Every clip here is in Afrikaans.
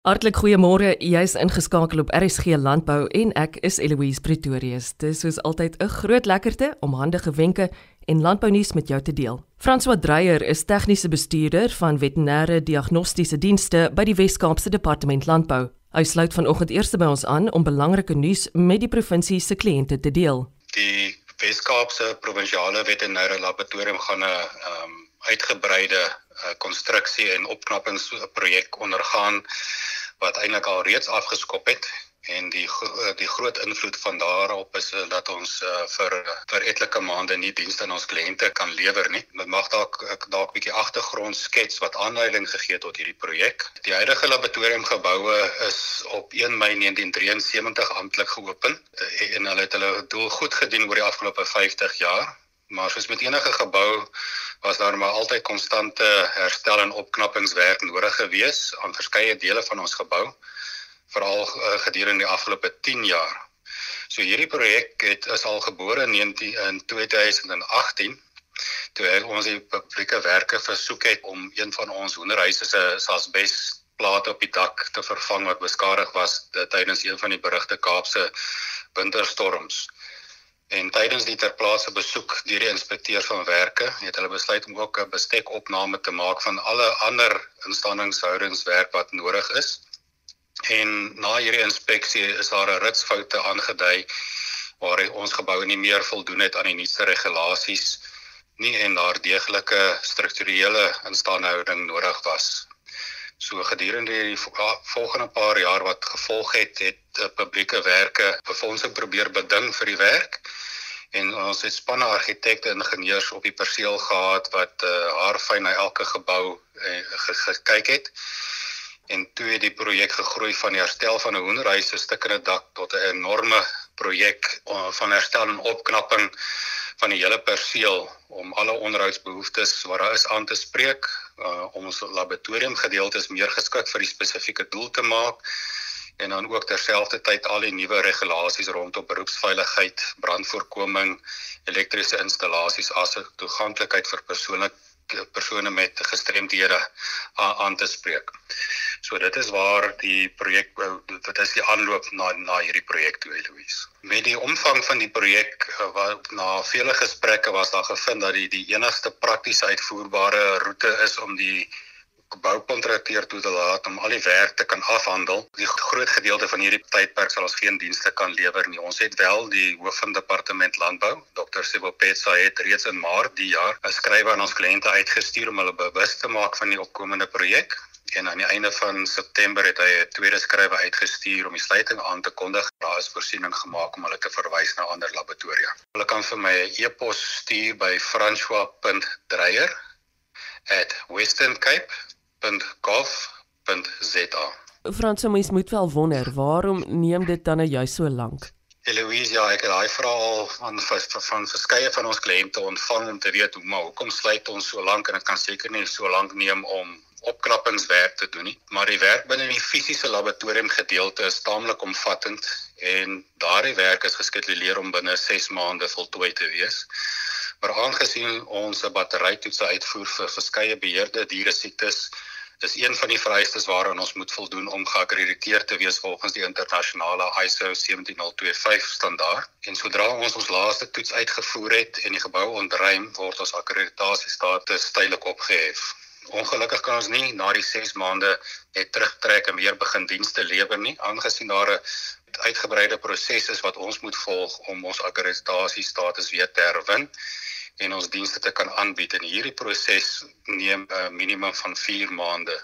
Hartlik goeiemôre. Jy's ingeskakel op RSG Landbou en ek is Eloise Pretorius. Dit is soos altyd 'n groot lekkerte om handige wenke en landbounuus met jou te deel. François Dreyer is tegniese bestuurder van veterinêre diagnostiese dienste by die Wes-Kaapse Departement Landbou. Hy sluit vanoggend eers by ons aan om belangrike nuus met die provinsie se kliënte te deel. Die Wes-Kaapse Provinsiale Veterinêre Laboratorium gaan 'n um, uitgebreide konstruksie en opknappingsprojek ondergaan wat eintlik al reeds afgeskop het en die eh, die groot invloed van daarop is eh, dat ons uh, vir vir etlike maande nie dienste aan ons kliënte kan lewer nie. Dit mag dalk dalk 'n bietjie agtergrond skets wat aanleiding gegee het tot hierdie projek. Die huidige laboratoriumgeboue is op 1 Mei 1973 amptelik geopen en hulle het hulle doel goed gedien oor die afgelope 50 jaar. Maar soos met enige gebou was daar maar altyd konstante herstel en opknappingswerk nodig gewees aan verskeie dele van ons gebou veral uh, gedurende die afgelope 10 jaar. So hierdie projek het is al gebore in 19 in 2018 toe ons die publieke werke versoek het om een van ons hoenderhuise se asbes plate op die dak te vervang wat beskadig was tydens een van die berugte Kaapse winterstorms. En tydens die terplaatse besoek deur die inspekteur van werke het hulle besluit om ook 'n bestekopname te maak van alle ander instandhoudingswerk wat nodig is. En na hierdie inspeksie is daar 'n ritsfoute aangedui waar ons gebou nie meer voldoen het aan die nuutste regulasies nie en daar deeglike strukturele instandhouding nodig was. So gedurende die volgende paar jaar wat gevolg het, het publieke werke befondsing probeer beding vir die werk. En ons het spanne argitekte en ingenieurs op die perseel gehad wat uh, haar fyn na elke gebou uh, gekyk het. En toe het die projek gegroei van die herstel van 'n hoenderhuis se stukkende dak tot 'n enorme projek uh, van herstel en opknapping van die hele perseel om alle onderhoudsbehoeftes wat daar is aan te spreek uh, om ons laboratorium gedeeltes meer geskik vir die spesifieke doel te maak en dan ook terselfdertyd al die nuwe regulasies rondom beroepsveiligheid, brandvoorkoming, elektriese installasies asook toeganklikheid vir persoonlike persone met gestremdhede aan te spreek. So dit is waar die projek dit is die aanloop na na hierdie projek toe Eloise. Met die omvang van die projek wat na vele gesprekke was daar gevind dat die die enigste prakties uitvoerbare roete is om die boukontrakteur toe te laat om al die werk te kan afhandel. Die groot gedeelte van hierdie tydperk sal ons geen dienste kan lewer nie. Ons het wel die hoof van departement landbou, Dr. Sibopetsa het reeds in Maart die jaar 'n skrywe aan ons kliënte uitgestuur om hulle bewus te maak van die opkomende projek. En aan die einde van September het hy 'n tweede skrywe uitgestuur om die sluiting aan te kondig. Daar is voorsiening gemaak om hulle te verwys na ander laboratoria. Hulle kan vir my 'n e e-pos stuur by francois.dreyer@westerncape www.gov.za. Frans, mens moet wel wonder, waarom neem dit dan nou juist so lank? Eloise, ja, ek het daai vraag van van, van verskeie van ons kliënte ontvang om te weet hoe maar hoekom sluit ons so lank en dit kan seker nie so lank neem om opknappingswerk te doen nie. Maar die werk binne die fisiese laboratorium gedeelte is taamlik omvattend en daardie werk is geskeduleer om binne 6 maande voltooi te wees. Maar aangesien ons 'n batterytoetse uitvoer vir verskeie beheerde diere siektes, dis een van die vereistes waaraan ons moet voldoen om geakkrediteer te wees volgens die internasionale ISO 17025 standaard. En sodra ons ons laaste toets uitgevoer het en die gebou ontruim, word ons akkreditasiestatus tydelik opgehef. Ongelukkig kan ons nie na die 6 maande net terugtrek en weer begin dienste lewer nie, aangesien daar 'n uitgebreide proses is wat ons moet volg om ons akkreditasiestatus weer te herwin en ons dienste te kan aanbied en hierdie proses neem 'n uh, minimum van 4 maande.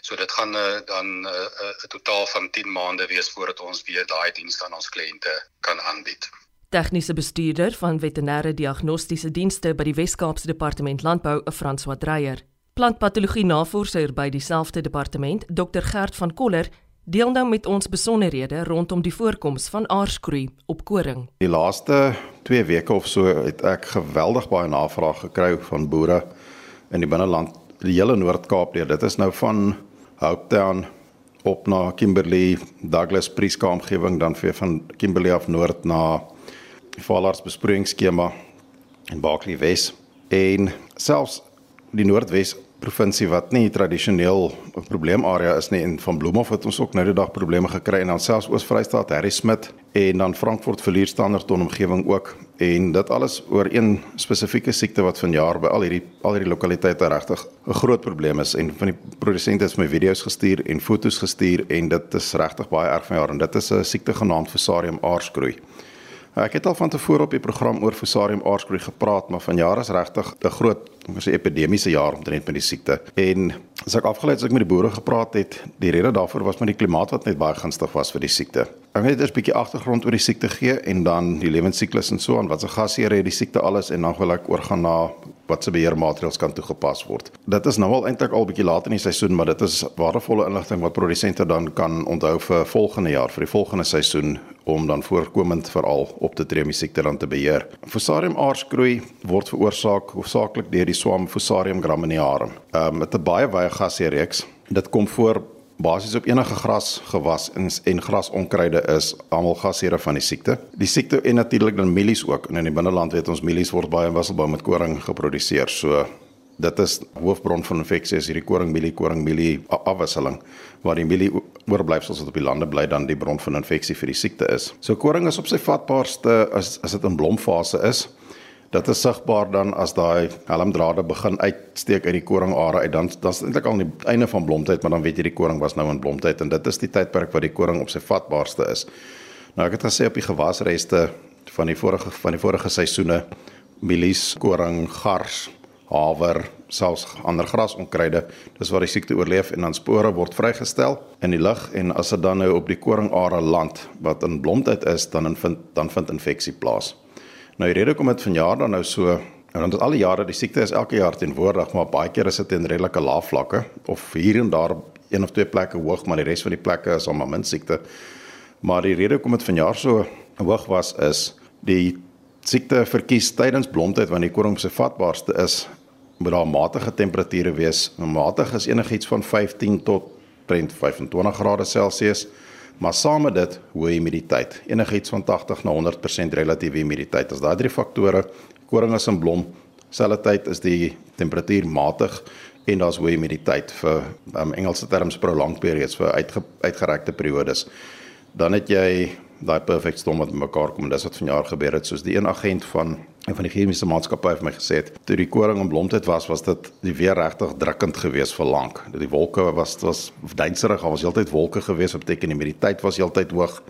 So dit gaan uh, dan eh, 'n uh, uh, totaal van 10 maande wees voordat ons weer daai dienste aan ons kliënte kan aanbied. Tegniese bestuurder van veterinêre diagnostiese dienste by die Wes-Kaapse Departement Landbou, François Dreyer. Plantpatologie navorser by dieselfde departement, Dr Gert van Koller, deel nou met ons besonderhede rondom die voorkoms van aarskroei op koring. Die laaste 2 weke of so het ek geweldig baie navraag gekry van boere in die binneland, die hele Noord-Kaap deur. Dit is nou van Hopetown op na Kimberley, Douglas Prieska omgewing dan vir van Kimberley af noord na die Fallards besproeiingsskema in Barkley Wes en selfs die Noordwes provinsie wat nie tradisioneel 'n probleemarea is nie. En van Bloemhof het ons ook nou die dag probleme gekry en dan selfs Oos-Vrystaat, Harry Smit en dan Frankfurt verlierstanderton omgewing ook. En dit alles oor een spesifieke siekte wat vanjaar by al hierdie al hierdie lokaliteite regtig 'n groot probleem is. En van die produsente het my video's gestuur en foto's gestuur en dit is regtig baie erg vanjaar en dit is 'n siekte genaamd Fusarium aarskroei. Ek het al van tevore op die program oor Fusarium aarskroei gepraat, maar vanjaar is regtig 'n groot, ek sê epidemiese jaar omtrent met die siekte. En as ek afgelei het as ek met die boere gepraat het, die rede daarvoor was met die klimaat wat net baie gunstig was vir die siekte. Ek net 'n bietjie agtergrond oor die siekte gee en dan die lewensiklus en so aan wat se gasheer het die siekte alles en dan wil ek oorgaan na wat se beheermaatreëls kan toegepas word. Dit is nou al eintlik al bietjie laat in die seisoen, maar dit is waardevolle inligting wat produsente dan kan onthou vir volgende jaar, vir die volgende seisoen om dan voorkomend veral op te tree om die siekte dan te beheer. Fusarium aarskroei word veroorsaak hoofsaaklik deur die swam Fusarium graminearum. Ehm um, met 'n baie baie gasie reeks. Dit kom voor basies op enige gras gewas en en grasonkruide is almal gasheere van die siekte. Die siekte en natuurlik dan mielies ook. En in die binneland weet ons mielies word baie in Wisselbou met koring geproduseer. So dit is hoofbron van infeksie is hierdie koringmielie koringmielie afwisseling waar die mielie oorblyfsels wat op die lande bly dan die bron van infeksie vir die siekte is. So koring is op sy vatbaarste as as dit in blomfase is. Dit is sigbaar dan as daai helmdrade begin uitsteek uit die koringare uit dan dan is eintlik al aan die einde van blomtyd maar dan weet jy die koring was nou in blomtyd en dit is die tydperk wat die koring op sy vatbaarste is. Nou ek het gesê op die gewasreste van die vorige van die vorige seisoene mielies, koring, gars, haver, selfs ander grasonkruide, dis waar die siekte oorleef en dan spore word vrygestel in die lug en as dit dan nou op die koringare land wat in blomtyd is, dan vind dan vind infeksie plaas. Nou die rede kom dit vanjaar dan nou so en dan al die jare die siekte is elke jaar teenwoordig, maar baie keer is dit in redelike lae vlakke of hier en daar een of twee plekke hoog, maar die res van die plekke is almal min siekte. Maar die rede kom dit vanjaar so hoog was is die siekte verkies tydens blomtyd wanneer die koring se vatbaarste is moet daar matige temperature wees. Matig is enigiets van 15 tot 25 grade Celsius, maar saam met dit hoë humiditeit. Enigiets van 80 na 100% relatiewe humiditeit. As daai drie faktore, koring is in blom, selfde tyd is die temperatuur matig en daar's hoë humiditeit vir um, Engelse terms prolonged periods vir uitge, uitgerekte periodes. Dan het jy daai perfect storm wat mekaar kom en dis wat vanjaar gebeur het soos die een agent van een van die chemiese maatskappye vir my gesê het toe die koring en blomtyd was was dit die weer regtig drukkend geweest vir lank. Die wolke was was duinserig daar was heeltyd wolke geweest wat beteken die humiditeit was heeltyd hoog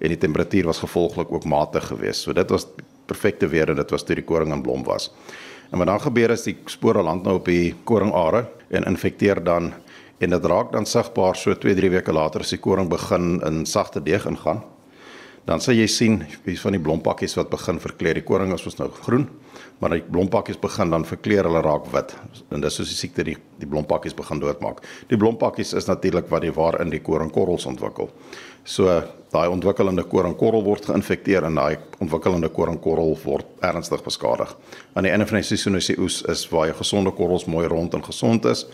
en die temperatuur was gevolglik ook matig geweest so dit was perfekte weer en dit was toe die koring en blom was. En wat dan gebeur is die spore land nou op die koringare en infekteer dan en dit raak dan sigbaar so 2 3 weke later as die koring begin in sagte deeg ingaan dan sal jy sien wie van die blompakkies wat begin verkleur. Die koring is mos nou groen, maar die blompakkies begin dan verkleur, hulle raak wit. En dis soos die siekte die die blompakkies begin doodmaak. Die blompakkies is natuurlik wat die waarin die koringkorrels ontwikkel. So daai ontwikkelende koringkorrel word geïnfekteer en daai ontwikkelende koringkorrel word ernstig beskadig. Aan die einde van die seisoen as die oes is waar jy gesonde korrels mooi rond en gesond is,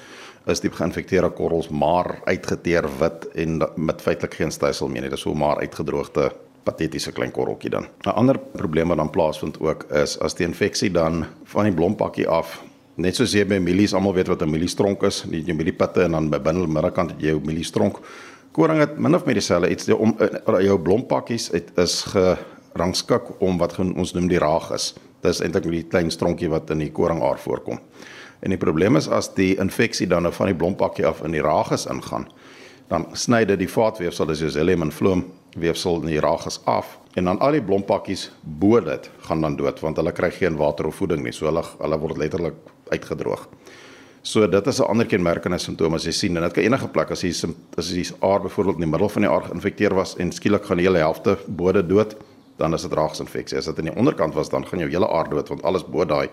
is die geïnfekteerde korrels maar uitgeteer wit en met feitelik geen stysel meer nie. Dit is so maar uitgedroogde patetiese klein korreltjie dan. 'n Ander probleem wat dan plaasvind ook is as die infeksie dan van die blompakkie af Net soos jy by mielies almal weet wat 'n mieliestronk is, die jou mieliepitte en dan by binne middekant het jy jou mieliestronk. Koring het min of meer dieselfde iets om uh, jou blompakkies het is gerangskik om wat ons noem die ragus. Dit is eintlik die klein stronkie wat in die koringaar voorkom. En die probleem is as die infeksie dan nou van die blompakkie af in die ragus ingaan, dan sny dit die vaatweefsel, dis jou xylem en vloem weefsel in die ragus af en dan al die blompakkies bo dit gaan dan dood want hulle kry geen water of voeding nie. So hulle hulle word letterlik uitgedroog. So dit is 'n ander kenmerkende simptoom as jy sien en dit kan enige plek as jy as jy aar byvoorbeeld in die middel van die aar geïnfekteer was en skielik gaan die hele helfte bo dit dood, dan is dit raagsinfeksie. As dit aan die onderkant was, dan gaan jou hele aar dood want alles bo daai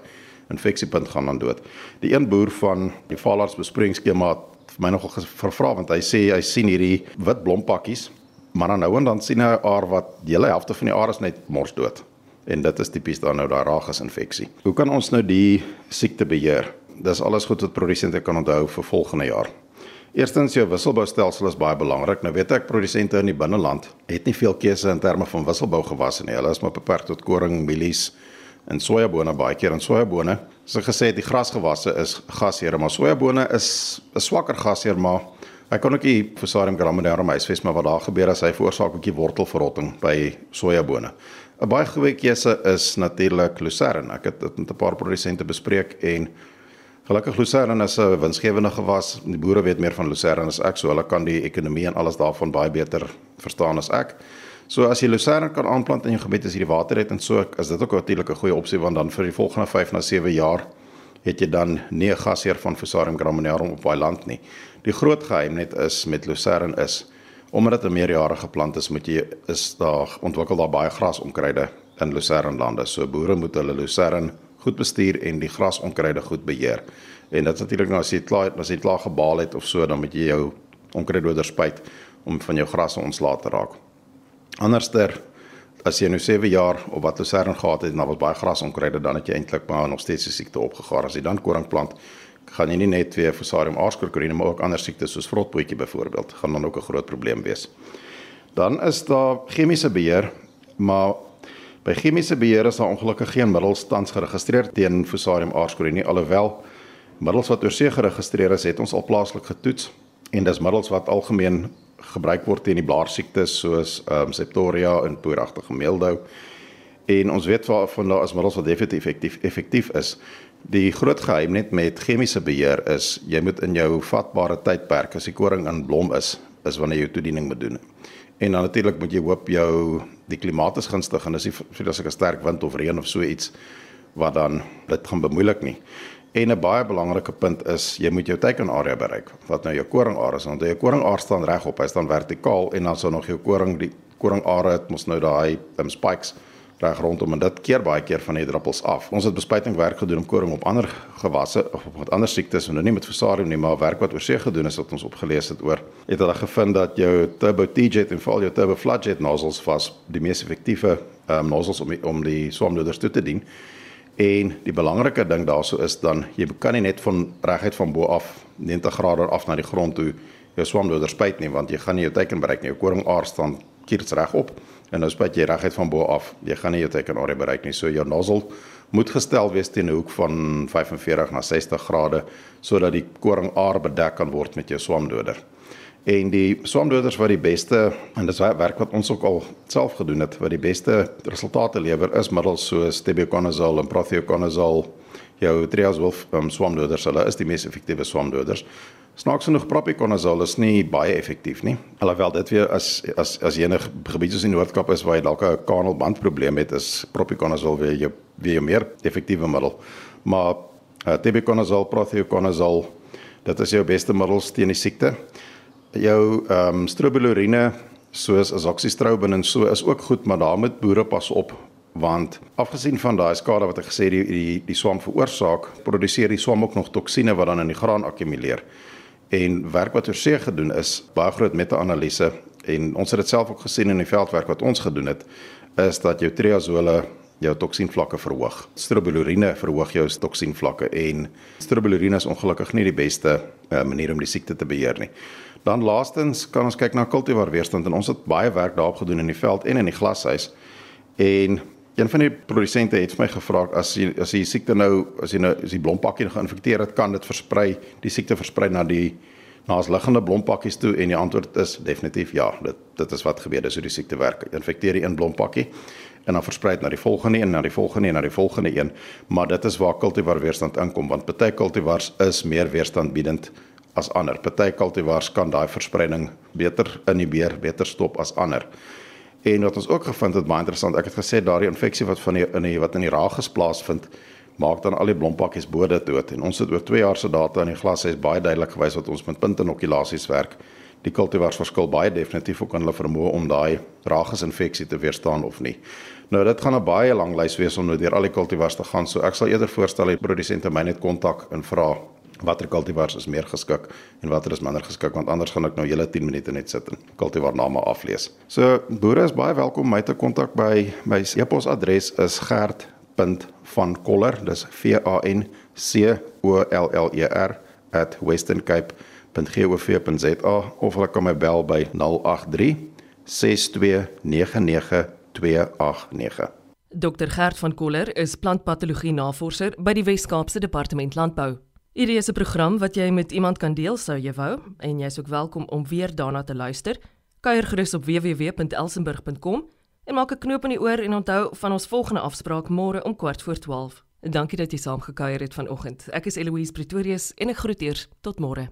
infeksiepunt gaan dan dood. Die een boer van die Valarts besproeiingsskema vir my nogal gevra want hy sê hy sien hierdie wit blompakkies maar dan nou en dan sien hy 'n aar wat die hele helfte van die aar is net mors dood. En dit is tipies dan nou daai ragus infeksie. Hoe kan ons nou die siekte beheer? Dis alles goed wat produsente kan onthou vir volgende jaar. Eerstens jou wisselboustelsel is baie belangrik. Nou weet ek produsente in die binneland het nie veel keuse in terme van wisselbou gewasse nie. Hulle is maar beperk tot koring, mielies, en sojabone baie keer en sojabone. So gesê die grasgewasse is gasheer, maar sojabone is 'n swakker gasheer, maar hy kan ook die Fusarium graminearum huisves, maar wat daar gebeur as hy veroorsaak 'n bietjie wortelverrotting by sojabone. 'n Baie goeie keuse is natuurlik lucerne. Ek het dit met 'n paar produsente bespreek en Gelukkig lucerne is 'n winsgewende gewas. Die boere weet meer van lucerne as ek, so hulle kan die ekonomie en alles daarvan baie beter verstaan as ek. So as jy lucerne kan aanplant in jou gebied as jy die water het en so, is dit ook natuurlik 'n goeie opsie want dan vir die volgende 5 na 7 jaar het jy dan nie 'n gasheer van Fusarium graminearum op baie land nie. Die groot geheim net is met lucerne is omdat 'n meerjarige plant is, moet jy is daar ontwikkel daar baie grasonkruide in lucerne lande. So boere moet hulle lucerne goed bestuur en die grasonkruide goed beheer. En dit natuurlik nou as jy klaar as jy klaar gebaal het of so dan moet jy jou onkruiddoder spuit om van jou grasse ontslae te raak. Anderster as jy nou 7 jaar op wat lucerne gehad het en daar was baie grasonkruide dan het jy eintlik maar nog steeds die siekte opgegaar. As jy dan koring plant, gaan jy nie net weer Fusarium aardskorkorine maar ook ander siektes soos vrotbootjie byvoorbeeld gaan dan ook 'n groot probleem wees. Dan is daar chemiese beheer, maar By chemiese beheer is daar ongelukkig geen middels tans geregistreer teen Fusarium aardskorine nie alhoewel middels wat oorsee geregistreer is het ons al plaaslik getoets en dis middels wat algemeen gebruik word teen die blaarsiektes soos ehm um, Septoria en poeragtige meeldou en ons weet van daar is middels wat definitief effektief effektief is. Die groot geheim net met chemiese beheer is jy moet in jou vatbare tydperk as die koring in blom is, is wanneer jy toediening moet doen. En dan natuurlik moet jy hoop jou die klimaat is gunstig en as jy as ek 'n sterk wind of reën of so iets wat dan dit gaan bemoeilik nie. En 'n baie belangrike punt is jy moet jou teikenarea bereik. Wat nou jou koringaar is, want jou koringaar staan regop, hy staan vertikaal en dan sou nog jou koring die koringare het mos nou daai um, spikes reg rondom en dit keer baie keer van die druppels af. Ons het bespuitingwerk gedoen om koring op ander gewasse of op ander siektes nou nie met fusarium nie, maar werk wat oorsee gedoen is wat ons opgelees het oor. Het hulle gevind dat jou turbo T-jet en veral jou turbo floodjet nozzles was die mees effektiewe um, nozzles om om die swamdoders toe te dien. En die belangrike ding daarso is dan jy kan nie net van reguit van bo af 90 grade af na die grond toe jou swamdoders spuit nie want jy gaan nie jou teiken bereik nie. Jou koringaar staan kiers reg op en nou spuit jy reguit van bo af. Jy gaan nie jou teikenarea bereik nie. So jou nozzle moet gestel wees teen 'n hoek van 45 na 60 grade sodat die koringaar bedek kan word met jou swamdoder. En die swamdoders wat die beste en dis werk wat ons ook al self gedoen het wat die beste resultate lewer is middels soos tebuconazole en prothioconazole jou triazole um, swamdoders hulle is die mees effektiewe swamdoders Snaaks genoeg propiconazole is nie baie effektief nie. Alhoewel dit weer as as as enige gebied soos die Noord-Kaap is waar jy dalk 'n kanelband probleem het, is propiconazole weer jou weer jou meer effektiewe middel. Maar uh, tebuconazole, prothioconazole, dit is jou beste middels teen die siekte. Jou ehm um, strobilurine soos azoxystrobin en so is ook goed, maar daar moet boere pas op want afgesien van daai skade wat ek gesê die die die swam veroorsaak, produseer die swam ook nog toksine wat dan in die graan akkumuleer. En werk wat oor see gedoen is, baie groot meta-analise en ons het dit self ook gesien in die veldwerk wat ons gedoen het, is dat jou triazole jou toksienvlakke verhoog. Strobilurine verhoog jou toksienvlakke en strobilurine is ongelukkig nie die beste uh, manier om die siekte te beheer nie. Dan laastens kan ons kyk na kultivar weerstand en ons het baie werk daarop gedoen in die veld en in die glashuis. En Een van die produsente het vir my gevra as jy as jy siekte nou as jy nou as die blompakkie geïnfekteer het, kan dit versprei, die siekte versprei na die na as liggende blompakkies toe en die antwoord is definitief ja. Dit dit is wat gebeur as hoe die siekte werk. Infekteer jy een blompakkie en dan versprei dit na die volgende een, na die volgende een, na die volgende een, maar dit is waar kultivar weerstand inkom want party kultivars is meer weerstandbiedend as ander. Party kultivars kan daai verspreiding beter inhibeer, beter stop as ander. En wat ons ook gevind het baie interessant, ek het gesê daardie infeksie wat van die in die wat in die raages plaasvind, maak dan al die blompakkies bo dit dood. En ons het oor 2 jaar se data in die glas is baie duidelik gewys wat ons met puntinnokulasies werk. Die kultivars verskil baie definitief ook in hulle vermoë om daai raages infeksie te weerstaan of nie. Nou dit gaan 'n baie lang lys wees om nou deur al die kultivars te gaan. So ek sal eerder voorstel die produsente my net kontak en vra watter kultivars is meer geskik en watter is minder geskik want anders gaan ek nou hele 10 minute net sit en kultivar name aflees. So boere is baie welkom my te kontak by my e-pos adres is gert.vankoller dis v a n c o l l e r @westerncape.gov.za of hulle kan my bel by 083 6299289 Dr Gert van Koller is plantpatologie navorser by die Wes-Kaapse Departement Landbou. Hierdie is 'n program wat jy met iemand kan deel sou jy wou en jy's ook welkom om weer daarna te luister. Kuier gerus op www.elsenburg.com en maak 'n knoop in die oor en onthou van ons volgende afspraak môre om kwart voor 12. Dankie dat jy saamgekuier het vanoggend. Ek is Eloise Pretorius en ek groet eers tot môre.